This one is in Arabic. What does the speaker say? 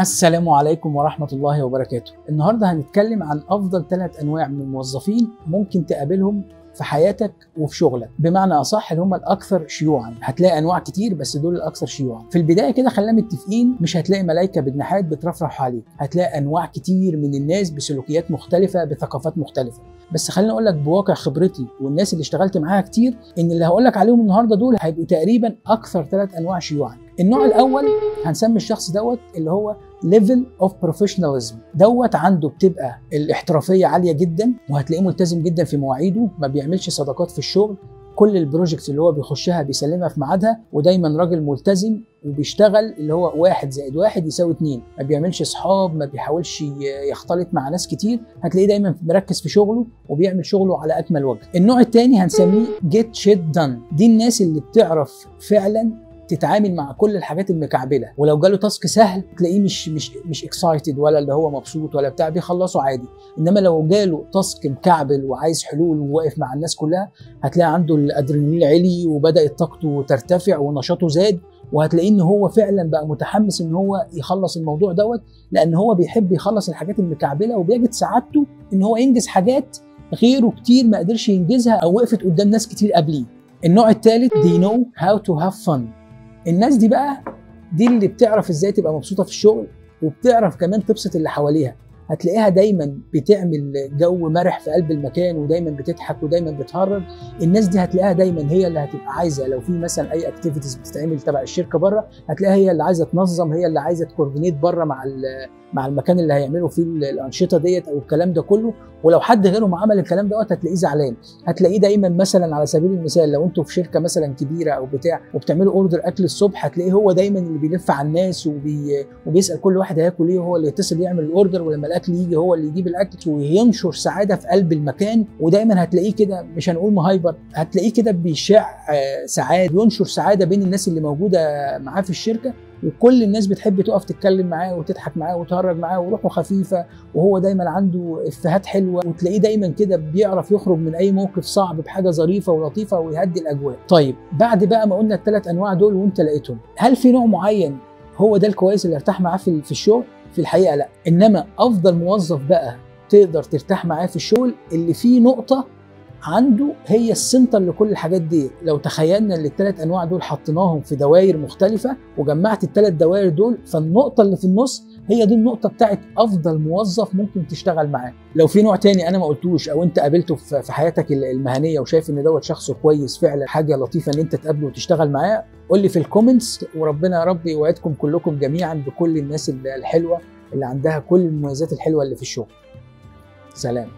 السلام عليكم ورحمة الله وبركاته. النهاردة هنتكلم عن أفضل ثلاث أنواع من الموظفين ممكن تقابلهم في حياتك وفي شغلك. بمعنى أصح اللي هم الأكثر شيوعا. هتلاقي أنواع كتير بس دول الأكثر شيوعا. في البداية كده خلينا متفقين مش هتلاقي ملائكه بجناحات بترفرح عليك هتلاقي أنواع كتير من الناس بسلوكيات مختلفة بثقافات مختلفة. بس خليني أقول لك بواقع خبرتي والناس اللي اشتغلت معاها كتير إن اللي هقول لك عليهم النهارده دول هيبقوا تقريبا أكثر ثلاث أنواع شيوعا. النوع الأول هنسمي الشخص دوت اللي هو level of professionalism دوت عنده بتبقى الاحترافية عالية جدا وهتلاقيه ملتزم جدا في مواعيده ما بيعملش صداقات في الشغل. كل ال projects اللي هو بيخشها بيسلمها في ميعادها ودايما راجل ملتزم وبيشتغل اللي هو واحد زائد واحد يساوي اتنين. ما بيعملش اصحاب ما بيحاولش يختلط مع ناس كتير. هتلاقيه دايما مركز في شغله وبيعمل شغله على أكمل وجه. النوع الثاني هنسميه get shit done دي الناس اللي بتعرف فعلا تتعامل مع كل الحاجات المكعبلة. ولو جاله task سهل تلاقيه مش مش مش excited ولا اللي هو مبسوط ولا بتاع بيخلصه عادي. إنما لو جاله task مكعبل وعايز حلول وواقف مع الناس كلها هتلاقي عنده الأدرينالين عالي وبدات طاقته ترتفع ونشاطه زاد وهتلاقيه إن هو فعلا بقى متحمس إن هو يخلص الموضوع دوت لأن هو بيحب يخلص الحاجات المكعبلة وبيجد سعادته إن هو ينجز حاجات غيره كتير ما قدرش ينجزها أو وقفت قدام ناس كتير قبليه. النوع الثالث they know how to have fun. الناس دي بقى دي اللي بتعرف إزاي تبقى مبسوطة في الشغل وبتعرف كمان تبسط اللي حواليها. هتلاقيها دايما بتعمل جو مرح في قلب المكان ودايما بتضحك ودايما بتهرج. الناس دي هتلاقيها دايما هي اللي هتبقى عايزة. لو في مثلا أي activities بتتعمل تبع الشركة بره هتلاقيها هي اللي عايزة تنظم هي اللي عايزة ت coordinate بره مع مع المكان اللي هيعملوا فيه الأنشطة ديت أو الكلام ده كله. ولو حد غيرهم عمل الكلام دوت هتلاقيه زعلان. هتلاقيه دايما مثلا على سبيل المثال لو أنتوا في شركة مثلا كبيرة أو بتاع وبتعملوا order أكل الصبح هتلاقيه هو دايما اللي بيلف على الناس وبي... وبيسأل كل واحد هياكل إيه هو اللي يتصل يعمل ال order ولما الأكل يجي هو اللي يجيب الأكل وينشر سعادة في قلب المكان ودايما هتلاقيه كده مش هنقول م hyper هتلاقيه كده بيشع سعادة ينشر سعادة بين الناس اللي موجودة معاه في الشركة وكل الناس بتحب تقف تتكلم معاه وتضحك معاه وتهرج معاه وروحه خفيفة وهو دايما عنده إفيهات حلوة وتلاقيه دايما كده بيعرف يخرج من أي موقف صعب بحاجة ظريفة ولطيفة ويهدي الأجواء. طيب بعد بقى ما قلنا الثلاث أنواع دول وأنت لقيتهم، هل في نوع معين هو ده الكويس اللي ارتاح معاه في الشغل؟ في الحقيقة لا، إنما أفضل موظف بقى تقدر ترتاح معاه في الشغل اللي فيه نقطة عنده هي السنتر لكل الحاجات دي. لو تخيلنا إن الثلاث أنواع دول حطيناهم في دوائر مختلفة وجمعت الثلاث دوائر دول فالنقطة اللي في النص هي دي النقطة بتاعت أفضل موظف ممكن تشتغل معاه. لو في نوع تاني أنا ما قلتوش أو أنت قابلته في حياتك المهنية وشايف إن دوت شخص كويس فعلا حاجة لطيفة إن أنت تقابله وتشتغل معاه قول لي في ال comments. وربنا يا رب يوعدكم كلكم جميعا بكل الناس الحلوة اللي عندها كل المميزات الحلوة اللي في الشغل. سلام.